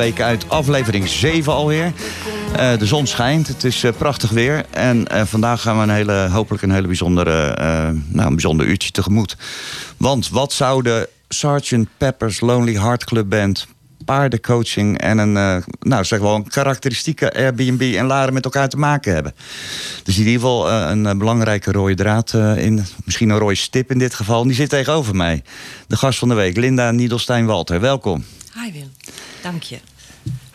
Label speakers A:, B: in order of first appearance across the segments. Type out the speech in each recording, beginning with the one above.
A: Uit aflevering 7 alweer. Eh, de zon schijnt, het is eh, prachtig weer. En eh, vandaag gaan we een hele, hopelijk een hele bijzondere, nou, een bijzonder uurtje tegemoet. Want wat zou de Sgt. Pepper's Lonely Heart Club Band paardencoaching en een, nou zeg wel een karakteristieke Airbnb en Laren met elkaar te maken hebben. Dus in ieder geval een belangrijke rode draad in, misschien een rode stip in dit geval. En die zit tegenover mij. De gast van de week, Linda Niedelstein-Walter. Welkom.
B: Hi Wim, dank je.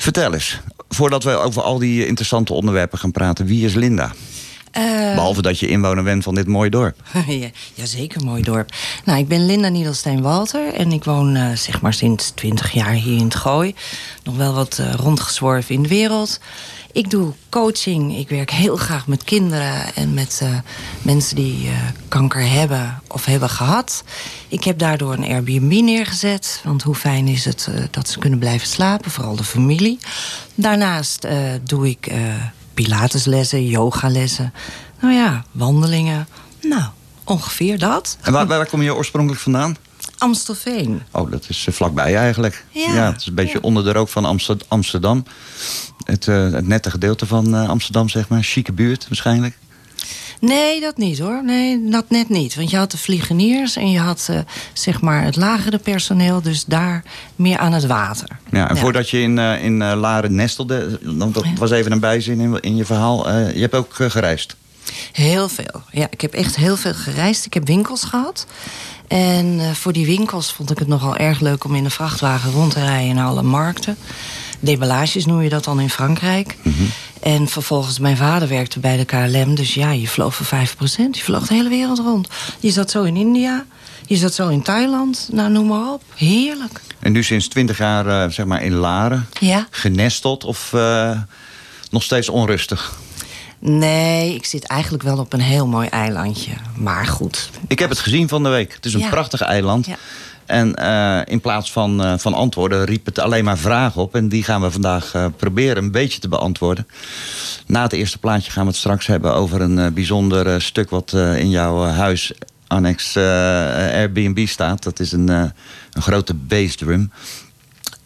A: Vertel eens, voordat we over al die interessante onderwerpen gaan praten, wie is Linda?
B: Eh,
A: Behalve dat je inwoner bent van dit mooie dorp.
B: ja, jazeker, mooi dorp. Nou, ik ben Linda Niedelstein-Walter en ik woon eh, zeg maar sinds 20 jaar hier in het Gooi. Nog wel wat eh, rondgezworven in de wereld. Ik doe coaching. Ik werk heel graag met kinderen en met eh, mensen die eh, kanker hebben of hebben gehad. Ik heb daardoor een Airbnb neergezet. Want hoe fijn is het eh, dat ze kunnen blijven slapen, vooral de familie. Daarnaast doe ik pilateslessen, yogalessen. Nou ja, wandelingen. Nou, ongeveer dat.
A: En waar, waar kom je oorspronkelijk vandaan?
B: Amstelveen.
A: Oh, dat is vlakbij eigenlijk.
B: Ja,
A: het is een beetje
B: ja.
A: onder de rook van Amster- Amsterdam. Het, eh, het nette gedeelte van eh, Amsterdam, zeg maar. Chique buurt waarschijnlijk.
B: Nee, dat niet hoor. Nee, dat net niet. Want je had de vliegeniers en je had eh, zeg maar het lagere personeel. Dus daar meer aan het water.
A: Ja, en
B: Ja.
A: voordat je in, eh, in Laren nestelde, want dat was even een bijzin in, in je verhaal. je hebt ook gereisd.
B: Heel veel. Ja, ik heb echt heel veel gereisd. Ik heb winkels gehad. En voor die winkels vond ik het nogal erg leuk om in een vrachtwagen rond te rijden naar alle markten. Deballages noem je dat dan in Frankrijk. En vervolgens, mijn vader werkte bij de KLM. Dus ja, je vloog voor 5%. Je vloog de hele wereld rond. Je zat zo in India. Je zat zo in Thailand. Nou, noem maar op. Heerlijk.
A: En nu sinds twintig jaar eh, zeg maar in Laren.
B: Ja.
A: Genesteld of eh, nog steeds onrustig?
B: Nee, ik zit eigenlijk wel op een heel mooi eilandje. Maar goed.
A: Ik heb het gezien van de week. Het is een
B: Ja.
A: prachtig eiland.
B: Ja.
A: En eh, in plaats van, eh, van antwoorden riep het alleen maar vragen op. En die gaan we vandaag eh, proberen een beetje te beantwoorden. Na het eerste plaatje gaan we het straks hebben over een bijzonder stuk wat in jouw huis annex Airbnb staat. Dat is een, een grote bassdrum.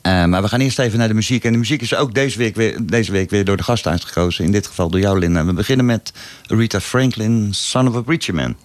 A: Eh, maar we gaan eerst even naar de muziek. En de muziek is ook deze week, weer, deze week weer door de gast uitgekozen. In dit geval door jou, Linda. We beginnen met Rita Franklin, Son of a Preacher Man.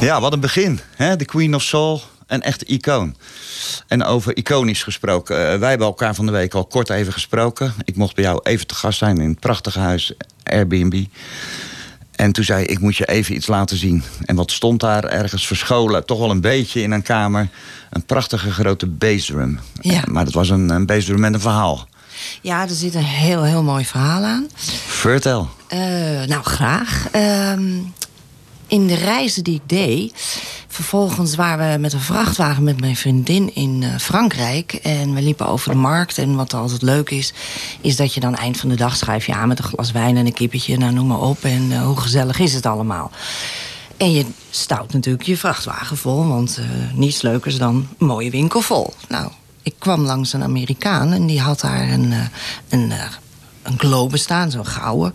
A: Ja, wat een begin. Hè? De Queen of Soul, een echte icoon. En over iconisch gesproken. eh, wij hebben elkaar van de week al kort even gesproken. Ik mocht bij jou even te gast zijn in het prachtige huis Airbnb. En toen zei ik, ik moet je even iets laten zien. En wat stond daar ergens verscholen, toch wel een beetje in een kamer. Een prachtige grote bassdrum.
B: Ja.
A: Maar dat was een, een bassdrum met een verhaal.
B: Ja, er zit een heel, heel mooi verhaal aan.
A: Vertel.
B: Eh, nou, graag. Ehm, in de reizen die ik deed... vervolgens waren we met een vrachtwagen met mijn vriendin in eh, Frankrijk... en we liepen over de markt. En wat altijd leuk is, is dat je dan eind van de dag schrijf je aan... met een glas wijn en een kippetje, nou noem maar op. En eh, hoe gezellig is het allemaal. En je stout natuurlijk je vrachtwagen vol... want eh, niets leukers dan een mooie winkel vol. Nou, ik kwam langs een Amerikaan en die had daar een, een, een globe staan, zo'n gouden.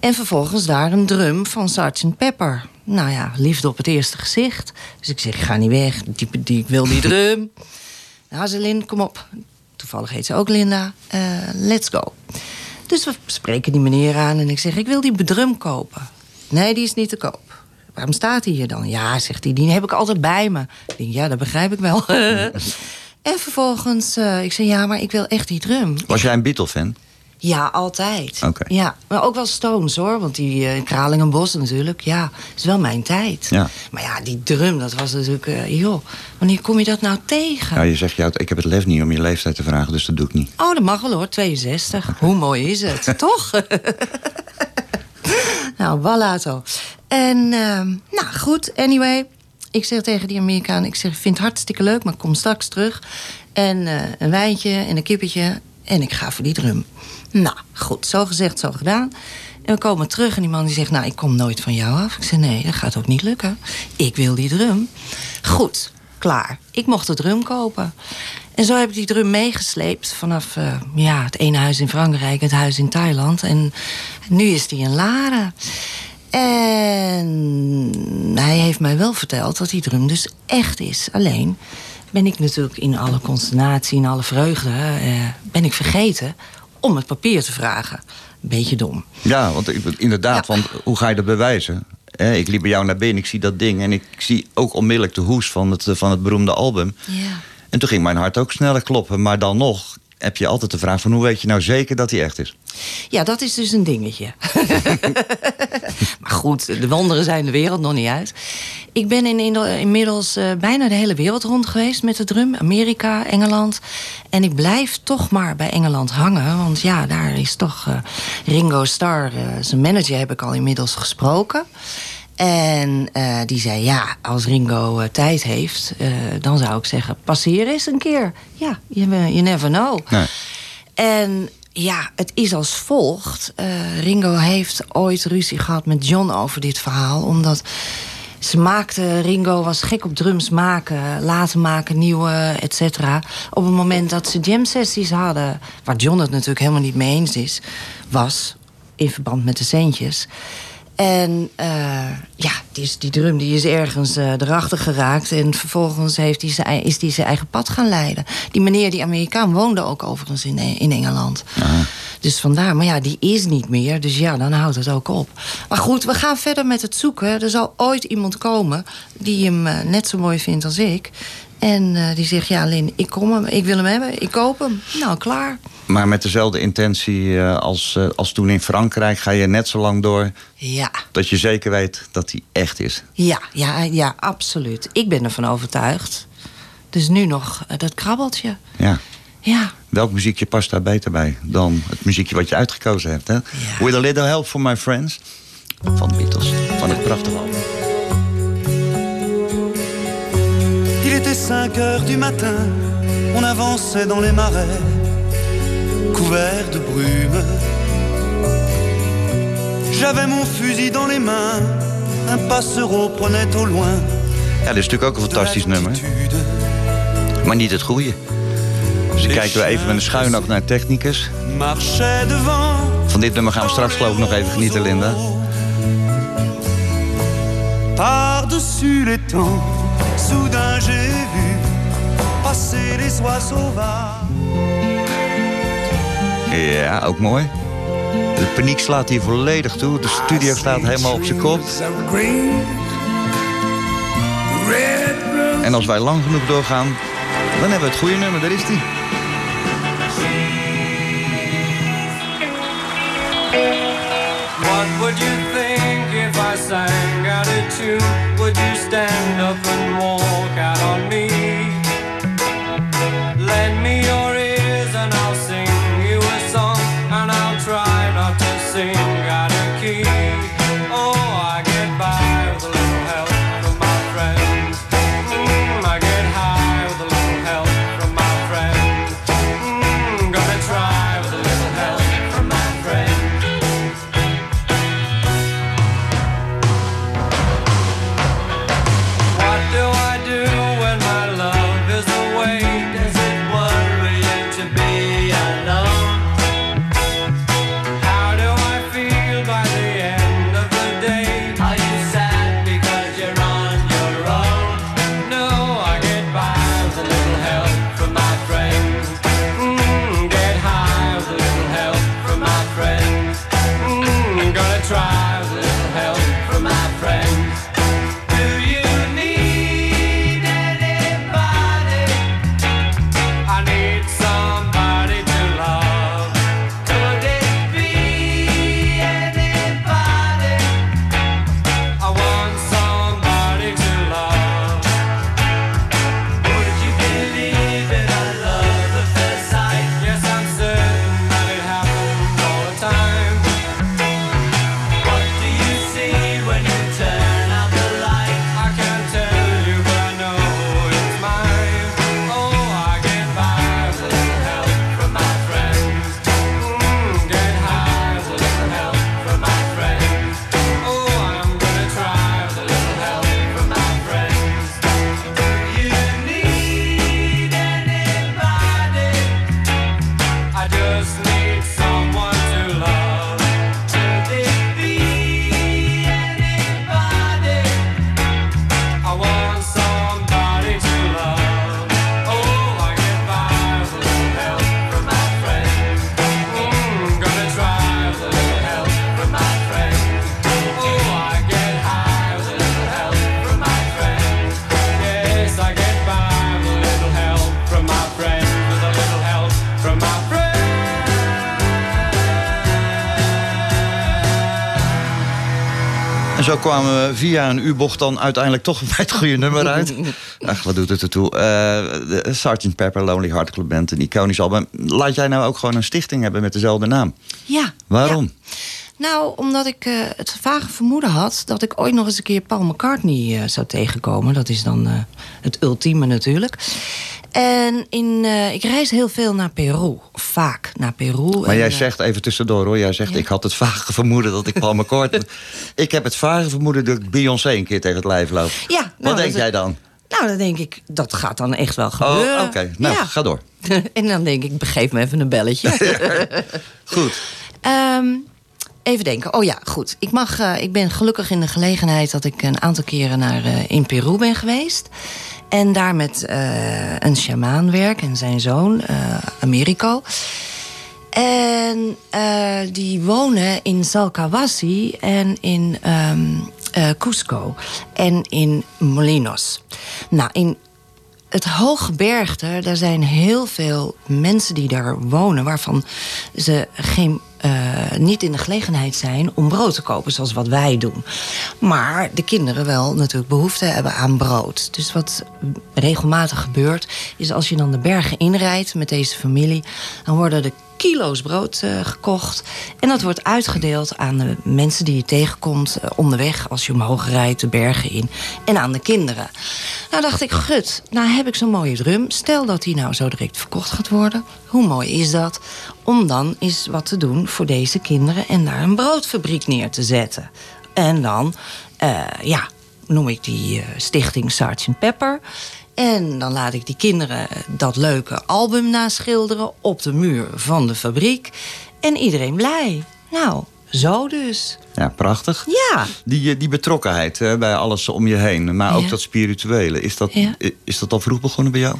B: En vervolgens daar een drum van Sgt. Pepper. Nou ja, liefde op het eerste gezicht. Dus ik zeg, ik ga niet weg, die, die, ik wil die drum. nou, ze Lin, kom op. Toevallig heet ze ook Linda. Eh, let's go. Dus we spreken die meneer aan en ik zeg, ik wil die drum kopen. Nee, die is niet te koop. Waarom staat hij hier dan? Ja, zegt hij, die heb ik altijd bij me. Ik denk, ja, dat begrijp ik wel. en vervolgens, eh, ik zeg, ja, maar ik wil echt die drum.
A: Was jij een Beatle-fan?
B: Ja, altijd. Ja, maar ook wel Stones hoor. Want die uh, Kralingenbos natuurlijk, ja, is wel mijn tijd.
A: Ja.
B: Maar ja, die drum, dat was natuurlijk, eh, joh, wanneer kom je dat nou tegen?
A: Ja, je zegt, ja, ik heb het lef niet om je leeftijd te vragen, dus dat doe ik niet.
B: Oh, dat mag wel hoor, 62. Hoe mooi is het, toch? nou, ballato. En, ehm, nou goed, anyway. Ik zeg tegen die Amerikaan, ik zeg, vind het hartstikke leuk, maar ik kom straks terug. En eh, een wijntje en een kippetje en ik ga voor die drum. Nou, goed, zo gezegd, zo gedaan. En we komen terug en die man die zegt, nou, ik kom nooit van jou af. Ik zeg, nee, dat gaat ook niet lukken. Ik wil die drum. Goed, klaar. Ik mocht de drum kopen. En zo heb ik die drum meegesleept vanaf eh, ja, het ene huis in Frankrijk, het huis in Thailand. En nu is die in Laren. En hij heeft mij wel verteld dat die drum dus echt is. Alleen ben ik natuurlijk in alle consternatie, in alle vreugde, eh, ben ik vergeten om het papier te vragen. Beetje dom.
A: Ja, want inderdaad,
B: Ja.
A: want hoe ga je dat bewijzen? Ik liep bij jou naar binnen, ik zie dat ding... en ik zie ook onmiddellijk de hoes van het, eh, van het beroemde album.
B: Ja.
A: En toen ging mijn hart ook sneller kloppen. Maar dan nog heb je altijd de vraag van... hoe weet je nou zeker dat hij echt is?
B: Ja, dat is dus een dingetje. maar goed, de wonderen zijn de wereld nog niet uit. Ik ben in, in- inmiddels eh, bijna de hele wereld rond geweest met de drum. Amerika, Engeland. En ik blijf toch maar bij Engeland hangen. Want ja, daar is toch eh, Ringo Starr, eh, zijn manager, heb ik al inmiddels gesproken. En eh, die zei, ja, als Ringo eh, tijd heeft... eh, dan zou ik zeggen, passeer eens een keer. Ja, you, you never know.
A: Nee.
B: En ja, het is als volgt. Ringo heeft ooit ruzie gehad met John over dit verhaal. Omdat ze maakte, Ringo was gek op drums maken, laten maken, nieuwe, et cetera. Op het moment dat ze jam sessies hadden, waar John het natuurlijk helemaal niet mee eens is, was, in verband met de centjes. En eh, ja, die, die drum die is ergens eh, erachter geraakt. En vervolgens heeft hij zijn, is hij zijn eigen pad gaan leiden. Die meneer, die Amerikaan, woonde ook overigens in, in Engeland. Dus vandaar, maar ja, die is niet meer. Dus ja, dan houdt het ook op. Maar goed, we gaan verder met het zoeken. Er zal ooit iemand komen die hem eh, net zo mooi vindt als ik. En eh, die zegt, ja Lin, ik kom hem, ik wil hem hebben, ik koop hem. Nou, klaar.
A: Maar met dezelfde intentie eh, als, eh, als toen in Frankrijk ga je net zo lang door
B: Ja,
A: dat je zeker weet dat die echt is.
B: ja, ja, ja, absoluut. Ik ben ervan overtuigd. Dus nu nog eh, dat krabbeltje.
A: Ja.
B: Ja,
A: Welk muziekje past daar beter bij dan het muziekje wat je uitgekozen hebt? Hè? With a little help from my friends. Van de Beatles. Van het prachtige album.
C: Il était 5 heures du matin, on avançait dans les marais, couverts de brume. J'avais mon fusil dans les mains, un passereau prenait au loin.
A: Ja, dit is natuurlijk ook een fantastisch nummer. Maar niet het goede. Dus ik kijk weer even met een schuin oog naar technicus. Van dit nummer gaan we straks geloof ik nog even genieten, Linda.
C: Par-dessus les temps, soudain j'ai vu passer les oies sauvages.
A: Ja, ook mooi. De paniek slaat hier volledig toe. De studio staat helemaal op zijn kop. En als wij lang genoeg doorgaan, dan hebben we het goede nummer. Daar is die.
D: What would you think if I sang? Would you stand up
A: zo kwamen we via een U-bocht dan uiteindelijk toch bij het goede nummer uit. Ach, wat doet het ertoe? Eh de Sgt. Pepper Lonely Heart Club Band, een iconisch album. Laat jij nou ook gewoon een stichting hebben met dezelfde naam?
B: ja.
A: Waarom?
B: Ja. Nou, omdat ik eh, het vage vermoeden had dat ik ooit nog eens een keer Paul McCartney eh, zou tegenkomen. Dat is dan het ultieme natuurlijk. En in, eh, ik reis heel veel naar Peru. Vaak naar Peru.
A: Maar
B: En,
A: jij
B: eh,
A: zegt even tussendoor hoor. Jij zegt,
B: Ja.
A: ik had het vage vermoeden dat ik Paul McCartney... ik heb het vage vermoeden dat ik Beyoncé een keer tegen het lijf loop.
B: Ja, nou,
A: Wat denk jij dan?
B: Nou, dan denk ik, dat gaat dan echt wel
A: Oh,
B: gebeuren.
A: oké. Nou,
B: Ja.
A: ga door.
B: en dan denk ik, begeef me even een belletje.
A: Goed.
B: Ehm, Even denken. Oh ja, goed. Ik, mag, eh, ik ben gelukkig in de gelegenheid dat ik een aantal keren naar, in Peru ben geweest. En daar met eh, een sjamaan werk en zijn zoon, eh, Americo. En eh, die wonen in Salcawasi en in ehm, eh, Cusco en in Molinos. Nou, in het hooggebergte, daar zijn heel veel mensen die daar wonen... waarvan ze geen, eh, niet in de gelegenheid zijn om brood te kopen, zoals wat wij doen. Maar de kinderen wel natuurlijk behoefte hebben aan brood. Dus wat regelmatig gebeurt, is als je dan de bergen inrijdt met deze familie... dan worden de kilo's brood eh, gekocht. En dat wordt uitgedeeld aan de mensen die je tegenkomt eh, onderweg... als je omhoog rijdt, de bergen in. En aan de kinderen. Nou dacht ik, gut, nou heb ik zo'n mooie drum. Stel dat die nou zo direct verkocht gaat worden. Hoe mooi is dat? Om dan eens wat te doen voor deze kinderen... en daar een broodfabriek neer te zetten. En dan, eh, ja, noem ik die stichting Sgt. Pepper... En dan laat ik die kinderen dat leuke album naschilderen op de muur van de fabriek. En iedereen blij. Nou, zo dus.
A: Ja, prachtig.
B: Ja.
A: Die, eh, die betrokkenheid hè, bij alles om je heen, maar ook
B: Ja.
A: dat spirituele, is dat,
B: Ja.
A: is dat al vroeg begonnen bij jou?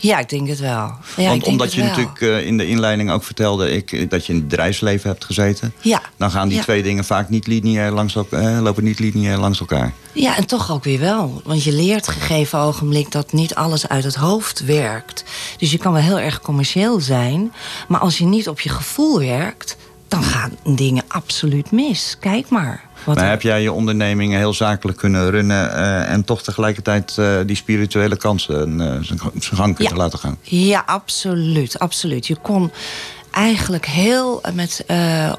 B: Ja, ik denk het wel. Ja,
A: Want omdat je
B: wel.
A: natuurlijk eh, in de inleiding ook vertelde ik, eh, dat je in het bedrijfsleven hebt gezeten.
B: Ja.
A: Dan gaan die
B: Ja.
A: twee dingen vaak niet lineair langs elkaar, lopen niet lineair langs elkaar.
B: Ja, en toch ook weer wel. Want je leert gegeven ogenblik dat niet alles uit het hoofd werkt. Dus je kan wel heel erg commercieel zijn. Maar als je niet op je gevoel werkt, dan gaan dingen absoluut mis. Kijk maar. Wat
A: maar
B: er-
A: heb jij je onderneming heel zakelijk kunnen runnen eh, en toch tegelijkertijd eh, die spirituele kansen eh, zijn gang- kunnen
B: Ja.
A: laten gaan?
B: Ja, absoluut, absoluut. Je kon eigenlijk heel met,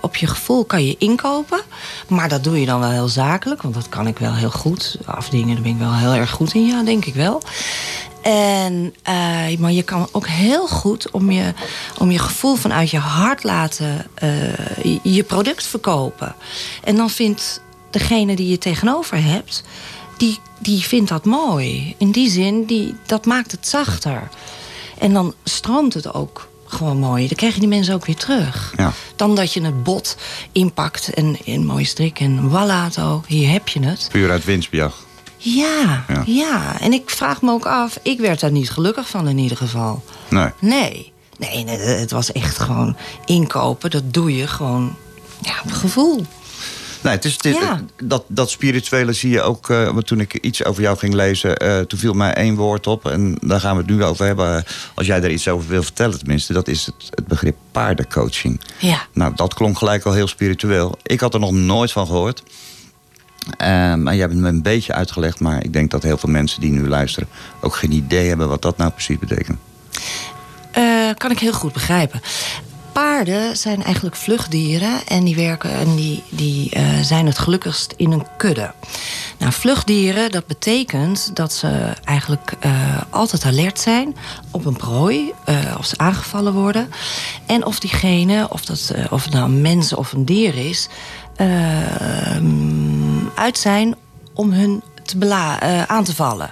B: op je gevoel kan je inkopen. Maar dat doe je dan wel heel zakelijk, want dat kan ik wel heel goed. Afdingen, daar ben ik wel heel erg goed in, ja, denk ik wel. En, eh, maar je kan ook heel goed om je, om je gevoel vanuit je hart laten eh, je- product verkopen. En dan vindt degene die je tegenover hebt, die, die vindt dat mooi. In die zin, die, dat maakt het zachter. En dan stroomt het ook gewoon mooi. Dan krijg je die mensen ook weer terug.
A: Ja.
B: Dan dat je het bot inpakt en in mooie strik en wallato, hier heb je het.
A: Puur uit winstbejag.
B: Ja,
A: Ja.
B: ja, En ik vraag me ook af, ik werd daar niet gelukkig van in ieder geval.
A: Nee.
B: Nee, nee, nee het was echt gewoon inkopen. Dat doe je gewoon, ja, op gevoel.
A: Nee, het is, het is-
B: Ja.
A: dat, dat spirituele zie je ook. eh, want toen ik iets over jou ging lezen, eh, toen viel mij één woord op. En daar gaan we het nu over hebben. Als jij daar iets over wil vertellen, tenminste. Dat is het, het begrip paardencoaching.
B: Ja.
A: Nou, dat klonk gelijk al heel spiritueel. Ik had er nog nooit van gehoord. Eh, maar jij hebt me een beetje uitgelegd. Maar ik denk dat heel veel mensen die nu luisteren ook geen idee hebben wat dat nou precies betekent.
B: Eh, kan ik heel goed begrijpen. Paarden zijn eigenlijk vluchtdieren en die werken en die, die eh, zijn het gelukkigst in een kudde. Nou, vluchtdieren, dat betekent dat ze eigenlijk altijd alert zijn op een prooi, of ze aangevallen worden. En of diegene, of, dat, of het nou een mens of een dier is, uit zijn om hun te bela- eh, aan te vallen.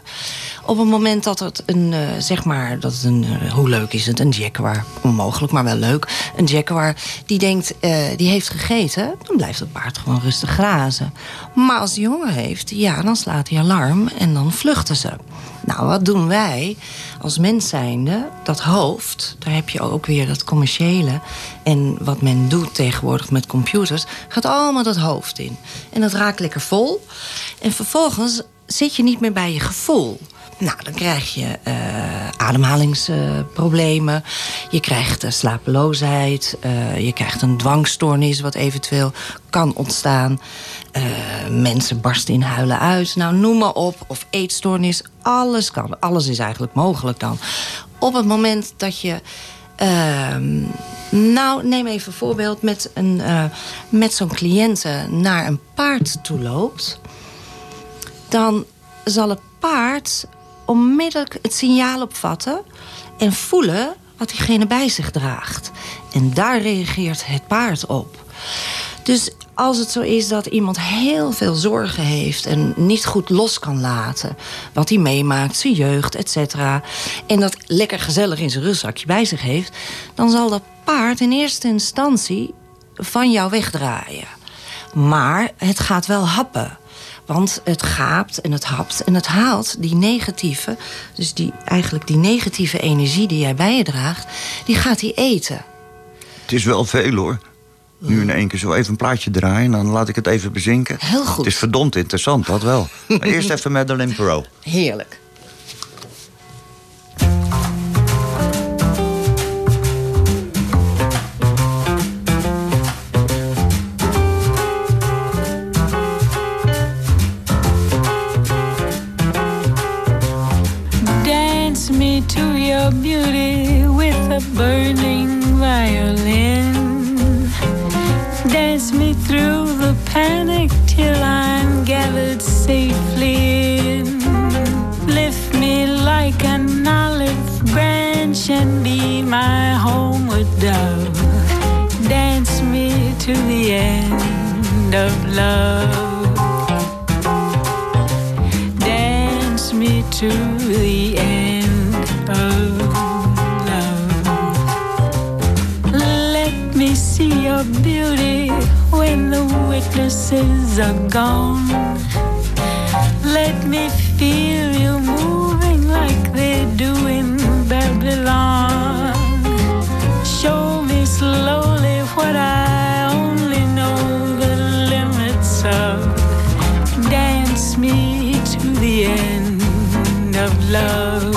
B: Op het moment dat het een, eh, zeg maar, dat een, eh, hoe leuk is het, een jaguar, onmogelijk, maar wel leuk. Een jaguar die denkt, eh, die heeft gegeten, dan blijft het paard gewoon rustig grazen. Maar als die honger heeft, ja, dan slaat hij alarm en dan vluchten ze. Nou, wat doen wij als mens zijnde? Dat hoofd, daar heb je ook weer dat commerciële. En wat men doet tegenwoordig met computers, gaat allemaal dat hoofd in. En dat raakt lekker vol. En vervolgens zit je niet meer bij je gevoel. Nou, dan krijg je eh, ademhalingsproblemen. je krijgt eh, slapeloosheid. eh, je krijgt een dwangstoornis wat eventueel kan ontstaan. Mensen barsten in huilen uit. Nou, noem maar op. Of eetstoornis. Alles kan. Alles is eigenlijk mogelijk dan. Op het moment dat je... ehm, nou, neem even voorbeeld. Met, een, met zo'n cliënte naar een paard toe loopt dan zal het paard onmiddellijk het signaal opvatten en voelen wat diegene bij zich draagt. En daar reageert het paard op. Dus als het zo is dat iemand heel veel zorgen heeft en niet goed los kan laten wat hij meemaakt, zijn jeugd, et cetera, en dat lekker gezellig in zijn rugzakje bij zich heeft, dan zal dat paard in eerste instantie van jou wegdraaien. Maar het gaat wel happen. Want het gaapt en het hapt en het haalt die negatieve... dus die, eigenlijk die negatieve energie die jij bij je draagt... die gaat hij eten.
A: Het is wel veel hoor. Nu in één keer zo even een plaatje draaien en dan laat ik het even bezinken.
B: Heel goed.
A: Het is verdomd interessant, dat wel. Maar eerst even Madeleine Perot.
B: Heerlijk.
E: Beauty with a burning violin. Dance me through the panic till I'm gathered safely in. Lift me like an olive branch and be my homeward dove. Dance me to the end of love. Dance me to the end your beauty when the witnesses are gone. Let me feel you moving like they do in Babylon. Show me slowly what I only know the limits of. Dance me to the end of love.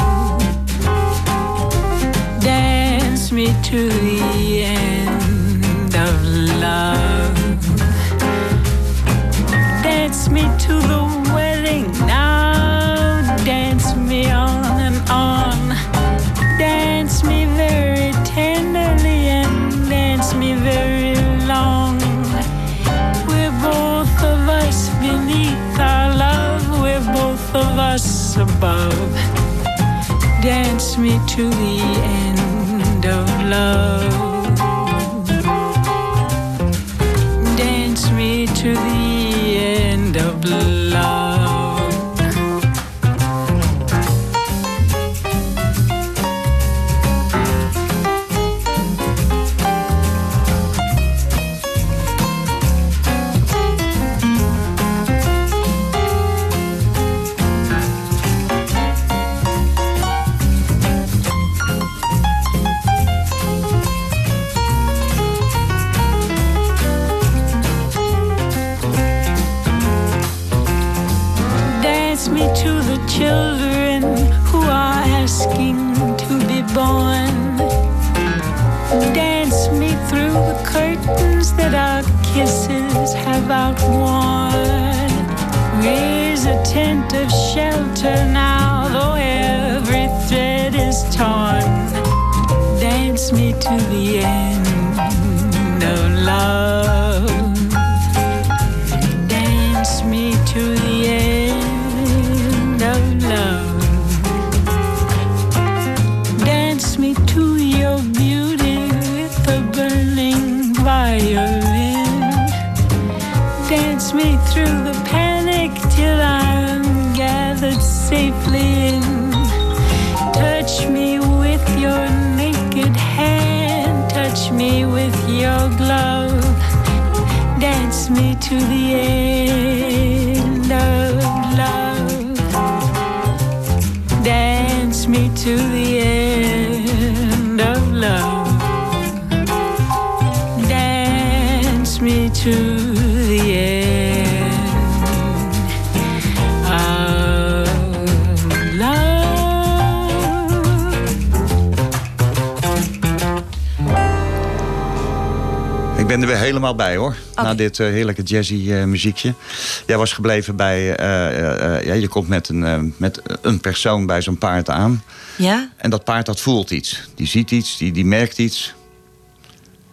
E: Dance me to above. Dance me to the end of love. Have outworn. Raise a tent of shelter now, though every thread is torn. Dance me to the end to the end
A: ben er weer helemaal bij hoor. Na dit eh, heerlijke jazzy eh, muziekje. Jij was gebleven bij. eh, ja, je komt met een, met een persoon bij zo'n paard aan.
B: Ja?
A: En dat paard dat voelt iets. Die ziet iets, die, die merkt iets.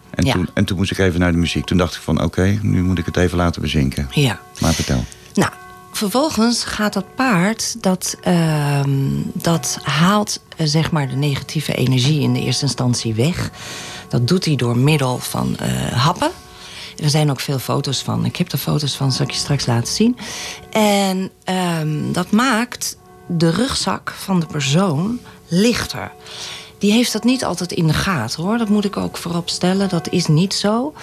A: En,
B: Ja.
A: toen, en toen moest ik even naar de muziek. Toen dacht ik van oké, nu moet ik het even laten bezinken.
B: Ja.
A: Maar vertel.
B: Nou, vervolgens gaat dat paard, dat, ehm, dat haalt zeg maar de negatieve energie in de eerste instantie weg. Dat doet hij door middel van eh, happen. Er zijn ook veel foto's van. Ik heb er foto's van, zal ik je straks laten zien. En ehm, dat maakt de rugzak van de persoon lichter. Die heeft dat niet altijd in de gaten hoor. Dat moet ik ook voorop stellen. Dat is niet zo.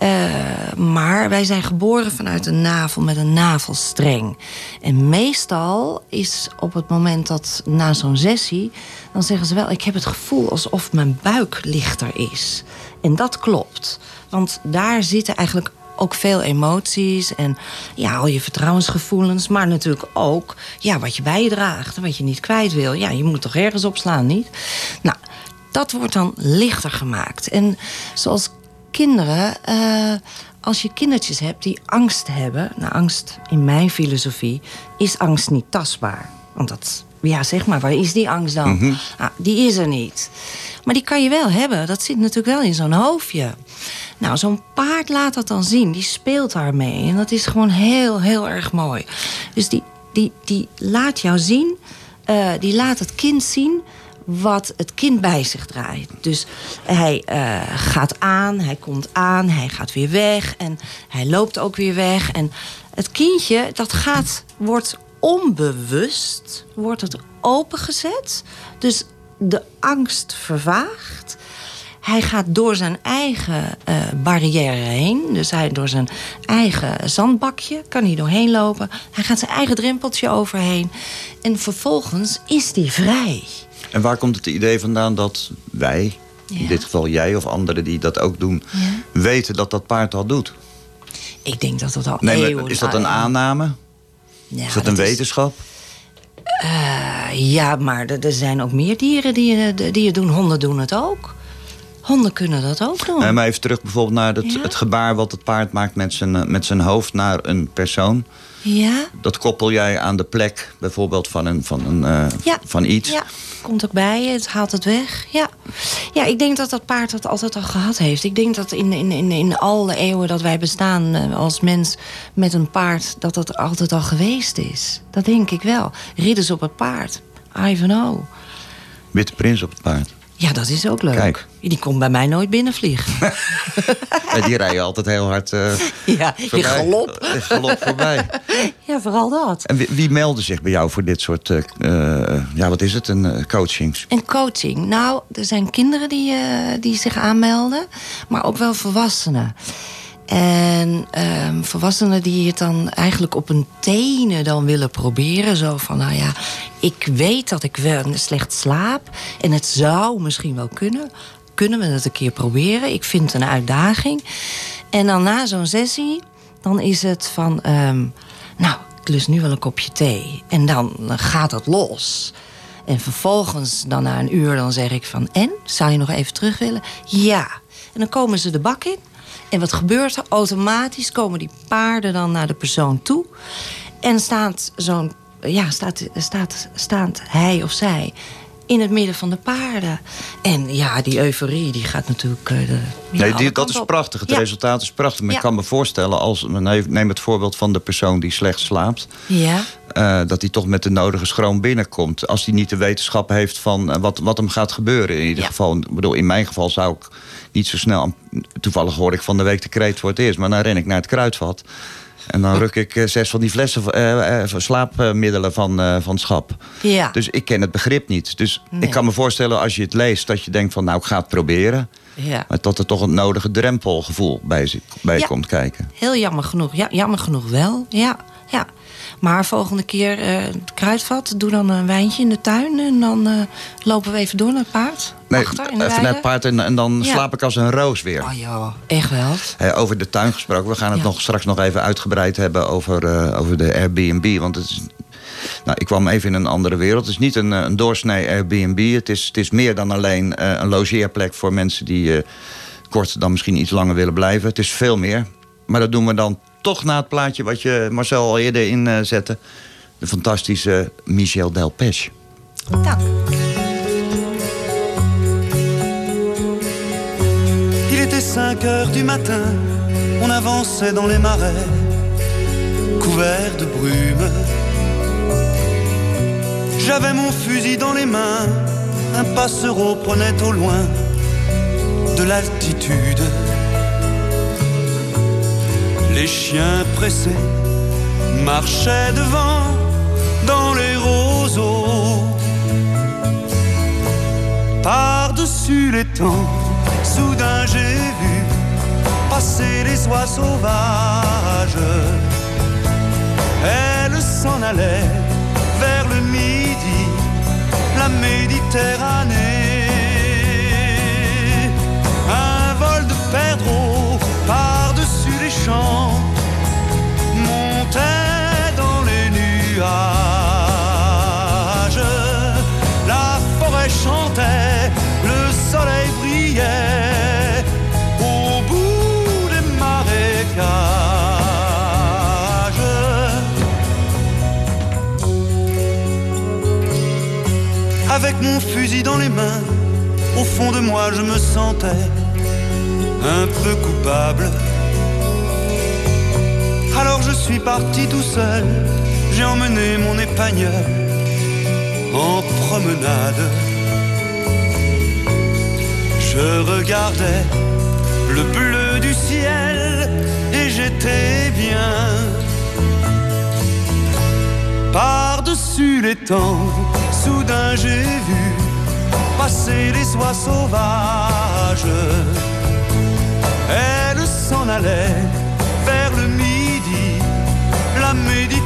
B: Eh, maar wij zijn geboren vanuit een navel met een navelstreng. En meestal is op het moment dat na zo'n sessie... dan zeggen ze wel, ik heb het gevoel alsof mijn buik lichter is. En dat klopt. Want daar zitten eigenlijk ook veel emoties en ja, al je vertrouwensgevoelens... maar natuurlijk ook ja, wat je bijdraagt en wat je niet kwijt wil. Ja, je moet toch ergens opslaan, niet? Nou, dat wordt dan lichter gemaakt. En zoals kinderen, eh, als je kindertjes hebt die angst hebben... nou, angst in mijn filosofie is angst niet tastbaar. Want dat, ja, zeg maar, waar is die angst dan? Ah, die is er niet. Maar die kan je wel hebben. Dat zit natuurlijk wel in zo'n hoofdje. Nou, zo'n paard laat dat dan zien. Die speelt daarmee. En dat is gewoon heel, heel erg mooi. Dus die, die, die laat jou zien, eh, die laat het kind zien wat het kind bij zich draait. Dus hij eh, gaat aan, hij komt aan, hij gaat weer weg en hij loopt ook weer weg. En het kindje, dat gaat, wordt onbewust, wordt het opengezet. Dus de angst vervaagt. Hij gaat door zijn eigen eh, barrière heen. Dus hij door zijn eigen zandbakje kan hij doorheen lopen. Hij gaat zijn eigen drempeltje overheen. En vervolgens is hij vrij.
A: En waar komt het idee vandaan dat wij, in dit geval jij of anderen die dat ook doen,
B: Ja.
A: weten dat dat paard dat doet?
B: Ik denk dat dat al
A: Nee,
B: eeuwen...
A: is dat een aanname?
B: Ja,
A: is dat een wetenschap?
B: Eh, ja, maar er, er zijn ook meer dieren die, eh, die het doen. Honden doen het ook. Honden kunnen dat ook doen.
A: Nee, maar even terug bijvoorbeeld naar het,
B: Ja.
A: het gebaar wat het paard maakt met zijn, eh, met zijn hoofd naar een persoon.
B: Ja,
A: Dat koppel jij aan de plek bijvoorbeeld van, een, van, een, eh,
B: Ja.
A: van iets.
B: ja, komt ook bij je. Het haalt het weg. Ja. ja, ik denk dat dat paard dat altijd al gehad heeft. Ik denk dat in, in, in, in alle eeuwen dat wij bestaan eh, als mens met een paard... dat dat altijd al geweest is. Dat denk ik wel. Ridders op het paard. Ivanhoe.
A: Witte prins op het paard.
B: Ja, dat is ook leuk.
A: Kijk.
B: Die komt bij mij nooit binnenvliegen.
A: Die rijden altijd heel hard eh
B: ja, je galop.
A: Galop voorbij.
B: Ja, vooral dat.
A: En wie, wie meldde zich bij jou voor dit soort, eh, eh, ja wat is het, een coachings?
B: En coaching. Nou, er zijn kinderen die, die zich aanmelden, maar ook wel volwassenen. En ehm, volwassenen die het dan eigenlijk op hun tenen dan willen proberen. Zo van, nou ja, ik weet dat ik wel slecht slaap. En het zou misschien wel kunnen. Kunnen we het een keer proberen? Ik vind het een uitdaging. En dan na zo'n sessie, dan is het van... ehm, nou, ik lust nu wel een kopje thee. En dan gaat het los. En vervolgens, dan na een uur, dan zeg ik van... En, zou je nog even terug willen? Ja. En dan komen ze de bak in. En wat gebeurt er? Automatisch komen die paarden dan naar de persoon toe. En staat zo'n... Ja, staat, staat, staat hij of zij in het midden van de paarden. En ja, die euforie, die gaat natuurlijk... de, ja,
A: Nee, die, dat is
B: op.
A: prachtig. Het
B: Ja.
A: resultaat is prachtig. Maar
B: Ja.
A: ik kan me voorstellen, als, neem neem het voorbeeld van de persoon die slecht slaapt.
B: Ja.
A: eh, dat hij toch met de nodige schroom binnenkomt. Als hij niet de wetenschap heeft van eh, wat, wat hem gaat gebeuren. In ieder
B: Ja.
A: geval, ik bedoel, in mijn geval zou ik niet zo snel... Toevallig hoor ik van de week de kreet voor het eerst. Maar dan ren ik naar het kruidvat. En dan ruk ik eh, zes van die flessen eh, eh, slaapmiddelen van, van het schap.
B: Ja.
A: Dus ik ken het begrip niet. Dus
B: Nee.
A: ik kan me voorstellen als je het leest... dat je denkt van nou, ik ga het proberen.
B: ja.
A: Maar dat er toch een nodige drempelgevoel bij, bij
B: Ja.
A: komt kijken.
B: Heel jammer genoeg. Ja, jammer genoeg wel. Ja, ja. Maar volgende keer het kruidvat, doe dan een wijntje in de tuin. En dan lopen we even door naar het paard.
A: Nee,
B: Achter in de
A: het paard en, en dan
B: Ja.
A: slaap ik als een roos weer.
B: Oh ja, echt wel.
A: Eh, over de tuin gesproken. We gaan het
B: Ja.
A: nog, straks nog even uitgebreid hebben over, eh, over de Airbnb. Want het is, nou, ik kwam even in een andere wereld. Het is niet een, eh, een doorsnee Airbnb. Het is, het is meer dan alleen eh, een logeerplek voor mensen die eh, kort dan misschien iets langer willen blijven. Het is veel meer. Maar dat doen we dan toch na het plaatje wat je Marcel al eerder inzette. de fantastische Michel Delpech.
B: Dank.
C: Était 5 heures du matin, on avançait dans les marais, couverts de brume. J'avais mon fusil dans les mains, un passereau prenait au loin de l'altitude. Les chiens pressés marchaient devant dans les roseaux. Par-dessus les temps, soudain j'ai vu passer les oies sauvages. Elle s'en allait vers le midi, la Méditerranée. Mon fusil dans les mains, au fond de moi je me sentais un peu coupable. Alors je suis parti tout seul, j'ai emmené mon épagnol en promenade. Je regardais le bleu du ciel et j'étais bien. Par-dessus les temps, soudain j'ai vu passer les oies sauvages. Elle s'en allait vers le midi, la Méditerranée.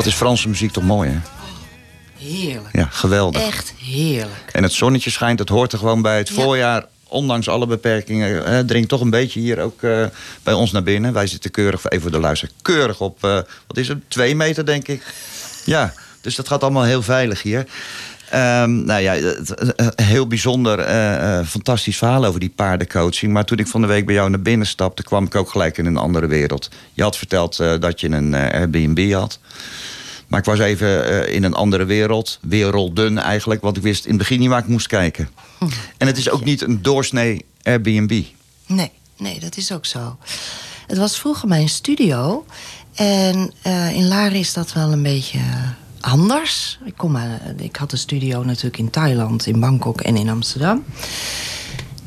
A: Wat is Franse muziek toch mooi, hè?
B: Heerlijk.
A: Ja, geweldig.
B: Echt heerlijk.
A: En het zonnetje schijnt, het hoort er gewoon bij. Het
B: Ja.
A: voorjaar, ondanks alle beperkingen, eh, dringt toch een beetje hier ook eh, bij ons naar binnen. Wij zitten keurig, even voor de luister, keurig op, eh, wat is het, twee meter denk ik. Ja, dus dat gaat allemaal heel veilig hier. Ehm, nou ja, het- het- heel bijzonder, eh, eh, fantastisch verhaal over die paardencoaching. Maar toen ik van de week bij jou naar binnen stapte, kwam ik ook gelijk in een andere wereld. Je had verteld eh, dat je een eh, Airbnb had. Maar ik was even eh, in een andere wereld. Werelden eigenlijk. Want ik wist in het begin niet waar ik moest kijken. En het is ook niet een doorsnee Airbnb.
B: Nee, nee, dat is ook zo. Het was vroeger mijn studio. En eh, in Laren is dat wel een beetje anders. Ik, kom, eh, ik had een studio natuurlijk in Thailand, in Bangkok en in Amsterdam.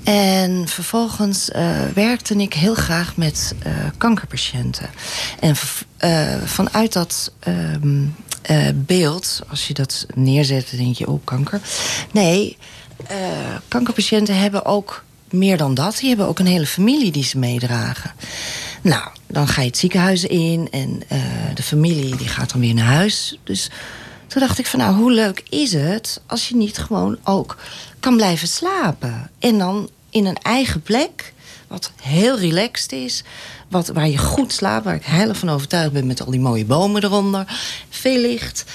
B: En vervolgens eh, werkte ik heel graag met kankerpatiënten. En eh, vanuit dat ehm, eh, beeld, als je dat neerzet, dan denk je, oh, kanker. Nee, eh, kankerpatiënten hebben ook meer dan dat. Die hebben ook een hele familie die ze meedragen. Nou, dan ga je het ziekenhuis in en de familie die gaat dan weer naar huis. Dus toen dacht ik van nou, hoe leuk is het als je niet gewoon ook kan blijven slapen. En dan in een eigen plek, wat heel relaxed is. Wat, waar je goed slaapt, waar ik heilig van overtuigd ben met al die mooie bomen eronder. Veel licht.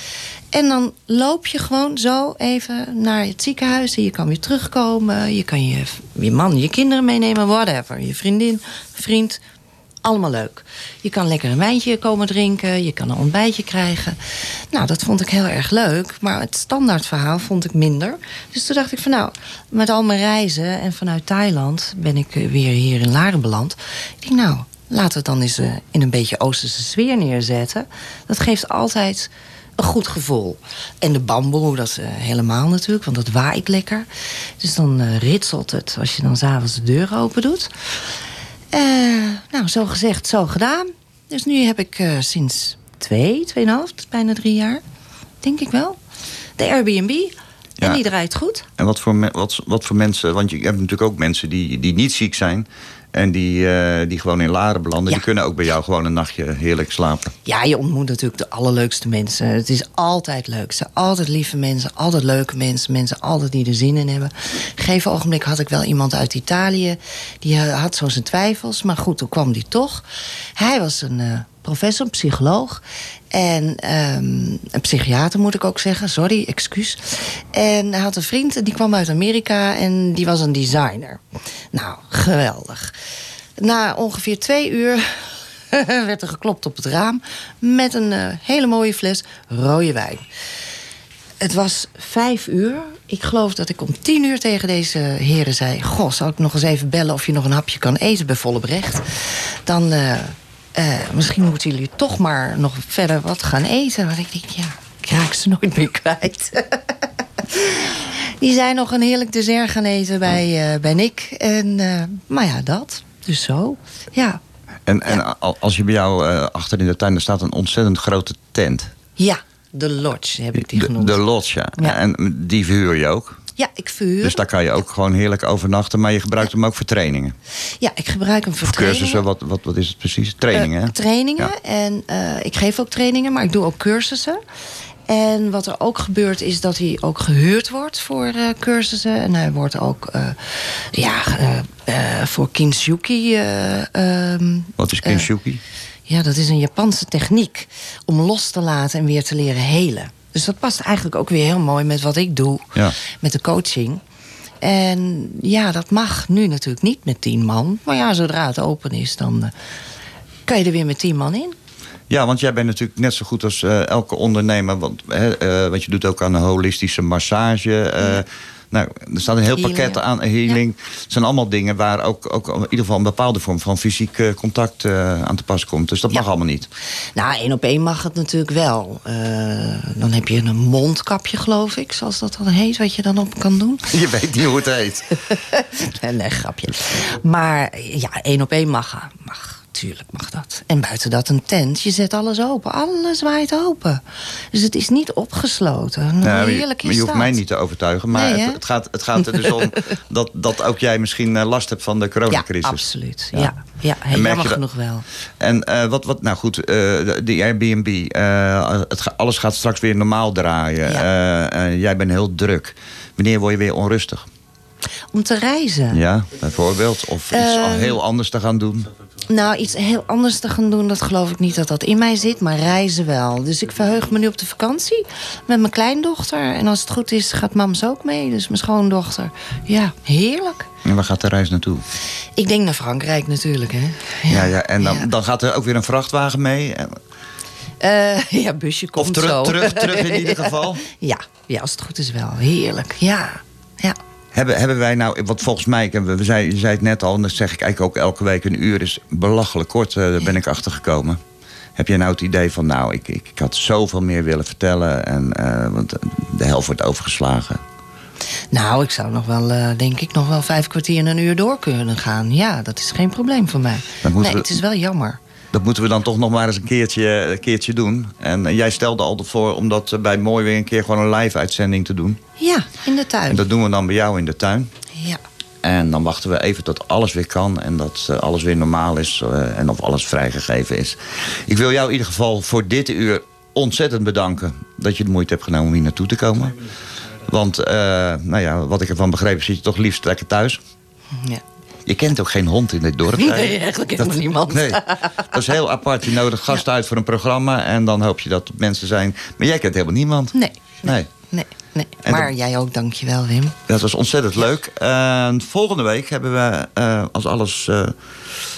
B: En dan loop je gewoon zo even naar het ziekenhuis. En je kan weer terugkomen. Je kan je, je man, je kinderen meenemen, whatever. Je vriendin, vriend, allemaal leuk. Je kan lekker een wijntje komen drinken. Je kan een ontbijtje krijgen. Nou, dat vond ik heel erg leuk. Maar het standaardverhaal vond ik minder. Dus toen dacht ik van nou, met al mijn reizen... en vanuit Thailand ben ik eh, weer hier in Laren beland. Ik denk nou, laten we het dan eens eh, in een beetje Oosterse sfeer neerzetten. Dat geeft altijd een goed gevoel. En de bamboe, dat is eh, helemaal natuurlijk, want dat waait lekker. Dus dan ritselt het als je dan s'avonds de deur open doet. Eh, nou, zo gezegd, zo gedaan. Dus nu heb ik eh, sinds twee, tweeënhalf, bijna drie jaar, denk ik wel, de Airbnb.
A: Ja.
B: En die draait goed.
A: En wat voor, wat, wat voor mensen, want je hebt natuurlijk ook mensen die, die niet ziek zijn. En die, eh, die gewoon in Laren belanden,
B: Ja.
A: die kunnen ook bij jou gewoon een nachtje heerlijk slapen.
B: Ja, je ontmoet natuurlijk de allerleukste mensen. Het is altijd leuk. Zijn altijd lieve mensen, altijd leuke mensen. Mensen altijd die er zin in hebben. Gegeven ogenblik had ik wel iemand uit Italië. Die had zo zijn twijfels. Maar goed, toen kwam die toch. Hij was een eh, professor, psycholoog. En ehm, een psychiater moet ik ook zeggen. Sorry, excuus. En hij had een vriend, die kwam uit Amerika. En die was een designer. Nou, geweldig. Na ongeveer twee uur werd er geklopt op het raam met een eh, hele mooie fles rode wijn. Het was vijf uur. Ik geloof dat ik om tien uur tegen deze heren zei... Goh, zal ik nog eens even bellen of je nog een hapje kan eten bij Vollebrecht? Dan eh, eh, misschien moeten jullie toch maar nog verder wat gaan eten. Want ik denk, ja, ik raak ze nooit meer kwijt. Die zijn nog een heerlijk dessert gaan eten bij, eh, bij Nick. En, eh, maar ja, dat. Dus zo, ja.
A: En, en al- als je bij jou achter in de tuin, er staat een ontzettend grote tent.
B: Ja, de lodge heb ik die
A: De,
B: genoemd.
A: de lodge, ja.
B: Ja.
A: En die verhuur je ook.
B: Ja, ik verhuur.
A: Dus daar kan je ook gewoon heerlijk overnachten. Maar je gebruikt hem ook voor trainingen.
B: Ja, ik gebruik hem voor
A: Of cursussen, wat, wat, wat is het precies? Trainingen,
B: Eh, trainingen.
A: Ja.
B: En eh, ik geef ook trainingen, maar ik doe ook cursussen. En wat er ook gebeurt is dat hij ook gehuurd wordt voor eh, cursussen. En hij wordt ook ja, voor kintsugi. eh, ehm,
A: Wat is Kinshuki?
B: ja, dat is een Japanse techniek om los te laten en weer te leren helen. Dus dat past eigenlijk ook weer heel mooi met wat ik doe
A: Ja.
B: met de coaching. En ja, dat mag nu natuurlijk niet met tien man. Maar ja, zodra het open is, dan eh, kan je er weer met tien man in.
A: Ja, want jij bent natuurlijk net zo goed als eh, elke ondernemer. Want, hè, eh, want je doet ook aan een holistische massage. Nou, er staat een heel
B: Healing,
A: pakket
B: ja.
A: aan healing. Het zijn allemaal dingen waar ook, ook in ieder geval een bepaalde vorm van fysiek eh, contact eh, aan te pas komt. Dus dat mag
B: Ja.
A: allemaal niet.
B: Nou, één op één mag het natuurlijk wel. Eh, dan heb je een mondkapje, geloof ik, zoals dat dan heet, wat je dan op kan doen.
A: Je weet niet hoe het heet.
B: nee, nee, grapje. Maar ja, één op één mag. mag. Tuurlijk mag dat. En buiten dat een tent. Je zet alles open. Alles waait open. Dus het is niet opgesloten.
A: Nou, maar je, je hoeft mij niet te overtuigen. Maar
B: Nee,
A: het, gaat, het gaat er dus om dat, dat ook jij misschien eh, last hebt van de
B: Ja,
A: coronacrisis.
B: absoluut.
A: Ja.
B: Ja, ja.
A: Dat-
B: genoeg wel.
A: En eh, wat, wat, nou goed, eh, de de Airbnb, het, alles gaat straks weer normaal draaien.
B: Ja.
A: Jij bent heel druk. Wanneer word je weer onrustig?
B: Om te reizen.
A: Ja, bijvoorbeeld. Of iets
B: Ehm,
A: heel anders te gaan doen.
B: Nou, iets heel anders te gaan doen, dat geloof ik niet dat dat in mij zit. Maar reizen wel. Dus ik verheug me nu op de vakantie met mijn kleindochter. En als het goed is, gaat mams ook mee. Dus mijn schoondochter. Ja, heerlijk.
A: En waar gaat de reis naartoe?
B: Ik denk naar Frankrijk natuurlijk, hè.
A: Ja, ja, en dan,
B: Ja.
A: dan gaat er ook weer een vrachtwagen mee.
B: Eh, ja, busje komt
A: Of terug,
B: zo.
A: terug, terug in ieder geval.
B: Ja, ja, als het goed is wel. Heerlijk, ja. ja.
A: Hebben, hebben wij nou, wat volgens mij, we, we zei, je zei het net al, en dat zeg ik eigenlijk ook elke week, een uur is belachelijk kort, eh, daar ben ik achter gekomen. Heb jij nou het idee van, nou, ik, ik, ik had zoveel meer willen vertellen, en, eh, want de helft wordt overgeslagen.
B: Nou, ik zou nog wel, eh, denk ik, nog wel vijf kwartier en een uur door kunnen gaan. Ja, dat is geen probleem voor mij. Nee,
A: we-
B: het is wel jammer.
A: Dat moeten we dan toch nog maar eens een keertje, een keertje doen. En eh, jij stelde altijd voor om dat eh, bij Mooi weer een keer gewoon een live-uitzending te doen.
B: Ja, in de tuin.
A: En dat doen we dan bij jou in de tuin.
B: Ja.
A: En dan wachten we even tot alles weer kan en dat eh, alles weer normaal is eh, en of alles vrijgegeven is. Ik wil jou in ieder geval voor dit uur ontzettend bedanken dat je de moeite hebt genomen om hier naartoe te komen. Want, eh, nou ja, wat ik ervan begrepen, zit je toch liefst lekker thuis.
B: ja.
A: Je kent ook geen hond in dit dorp.
B: Nee, eigenlijk helemaal niemand.
A: Nee, dat is heel apart. Je nodigt gasten uit voor een programma en dan hoop je dat het mensen zijn. Maar jij kent helemaal niemand.
B: Nee,
A: Nee.
B: nee, nee.
A: En
B: maar jij ook, dankjewel, Wim.
A: Dat was ontzettend leuk. En volgende week hebben we, eh, als alles eh,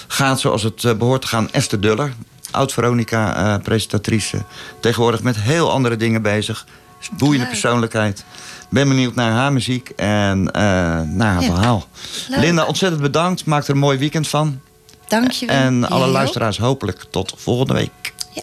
A: gaat zoals het eh, behoort te gaan, Esther Duller. Oud-Veronica-presentatrice. Tegenwoordig met heel andere dingen bezig. Boeiende
B: Leuk.
A: persoonlijkheid. Ben benieuwd naar haar muziek en naar haar
B: Ja.
A: verhaal.
B: Leuk.
A: Linda, ontzettend bedankt. Maak er een mooi weekend van.
B: Dank je, Wim.
A: En alle luisteraars hopelijk tot volgende week.
B: Ja.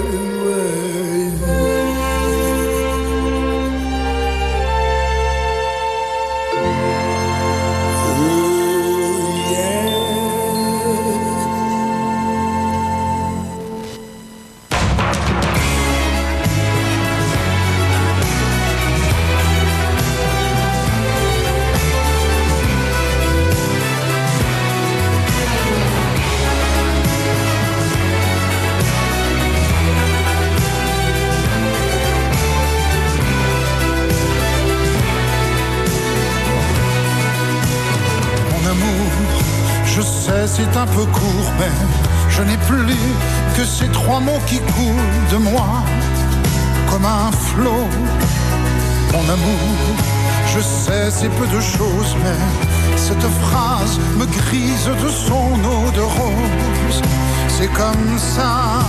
F: cette phrase me grise de son eau de rose. C'est comme ça,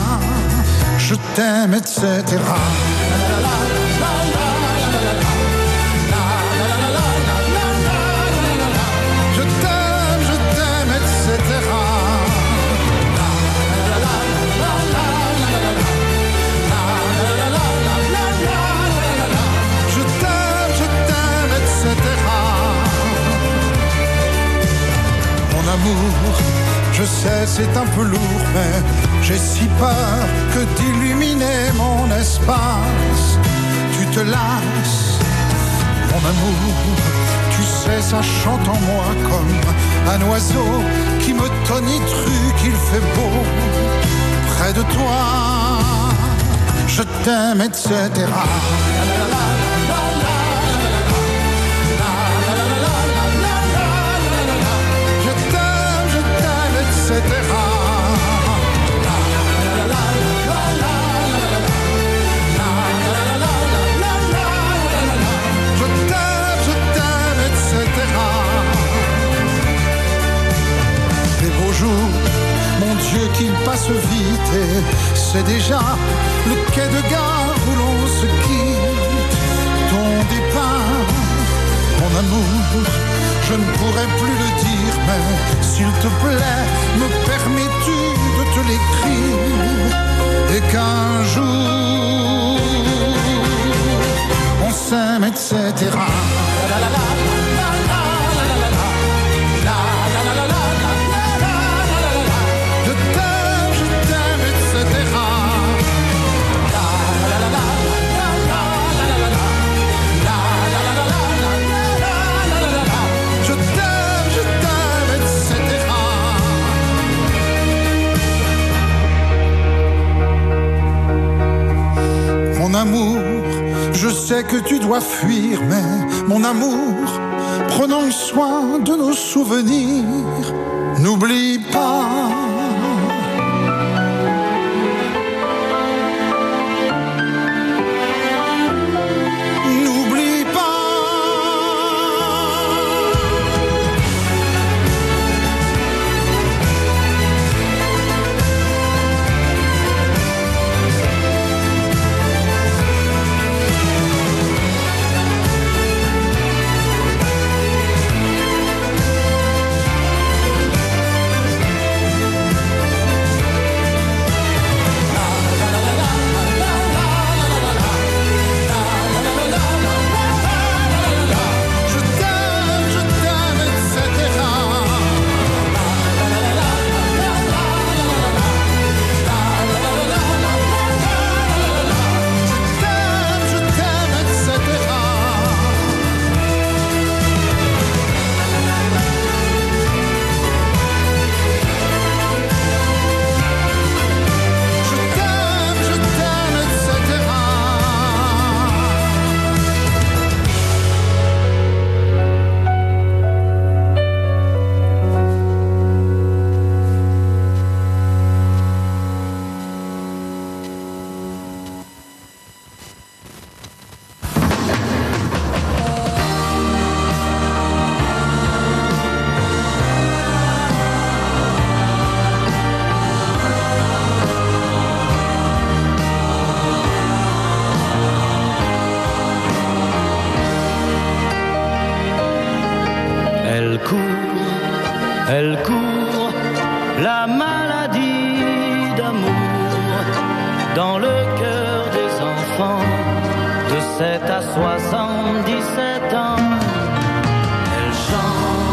F: je t'aime, etc. je sais c'est un peu lourd, mais j'ai si peur que d'illuminer mon espace. Tu te lasses, mon amour, tu sais, ça chante en moi comme un oiseau qui me tonitruque, qu'il fait beau près de toi. Je t'aime, etc. c'est déjà le quai de gare où l'on se quitte. Ton départ, mon amour, je ne pourrais plus le dire, mais s'il te plaît, me permets-tu de te l'écrire? Et qu'un jour on s'aime, etc. je sais que tu dois fuir, mais mon amour, prenons soin de nos souvenirs. N'oublie pas.
C: 77 ans. Elle chante,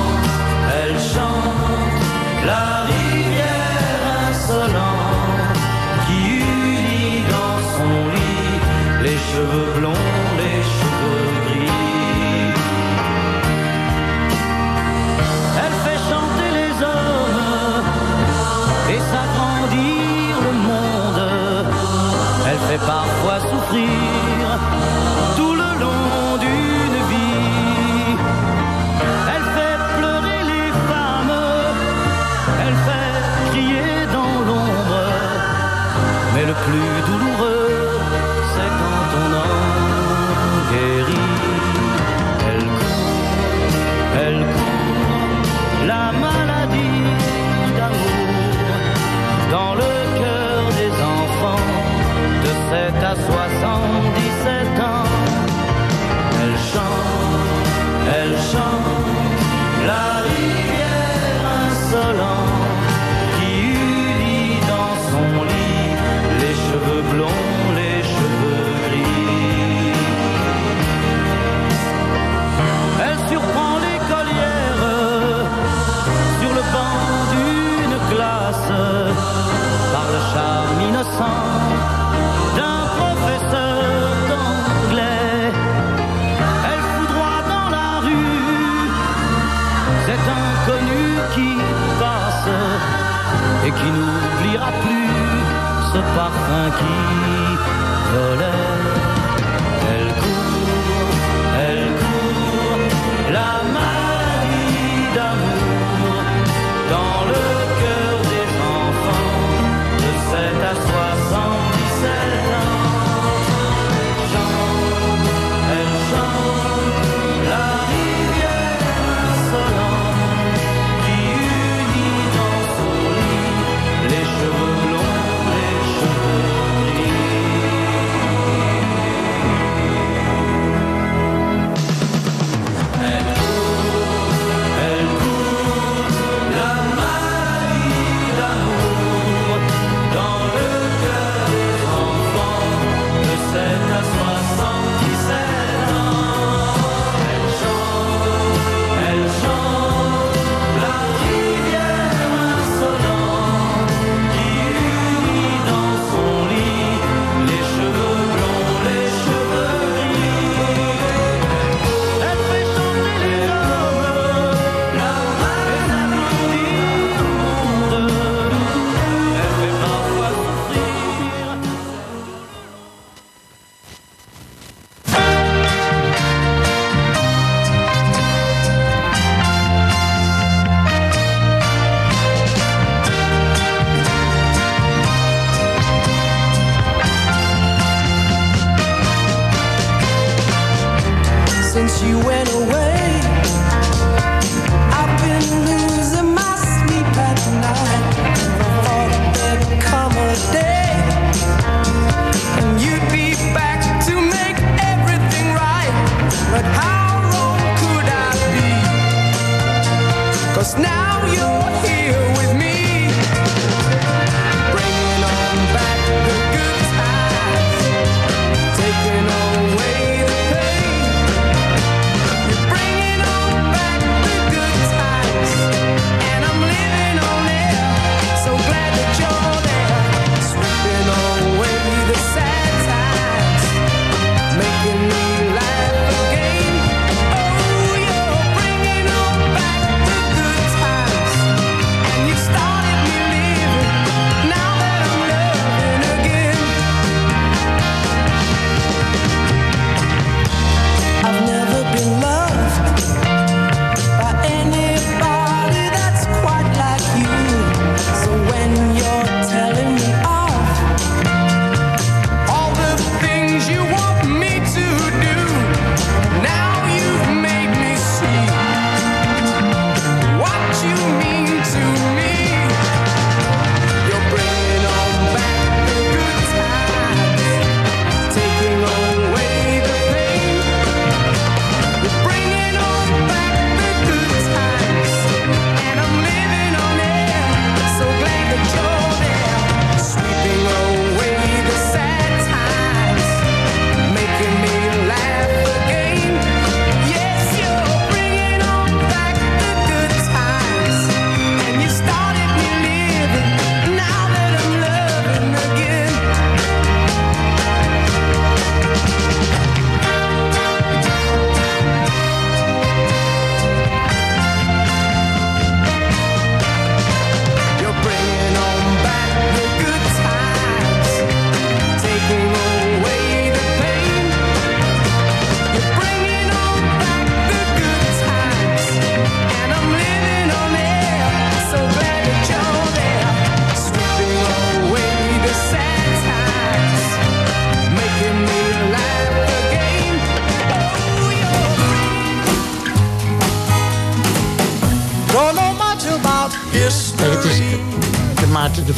C: ce parfum qui volait.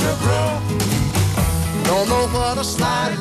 G: your. Don't know what a slide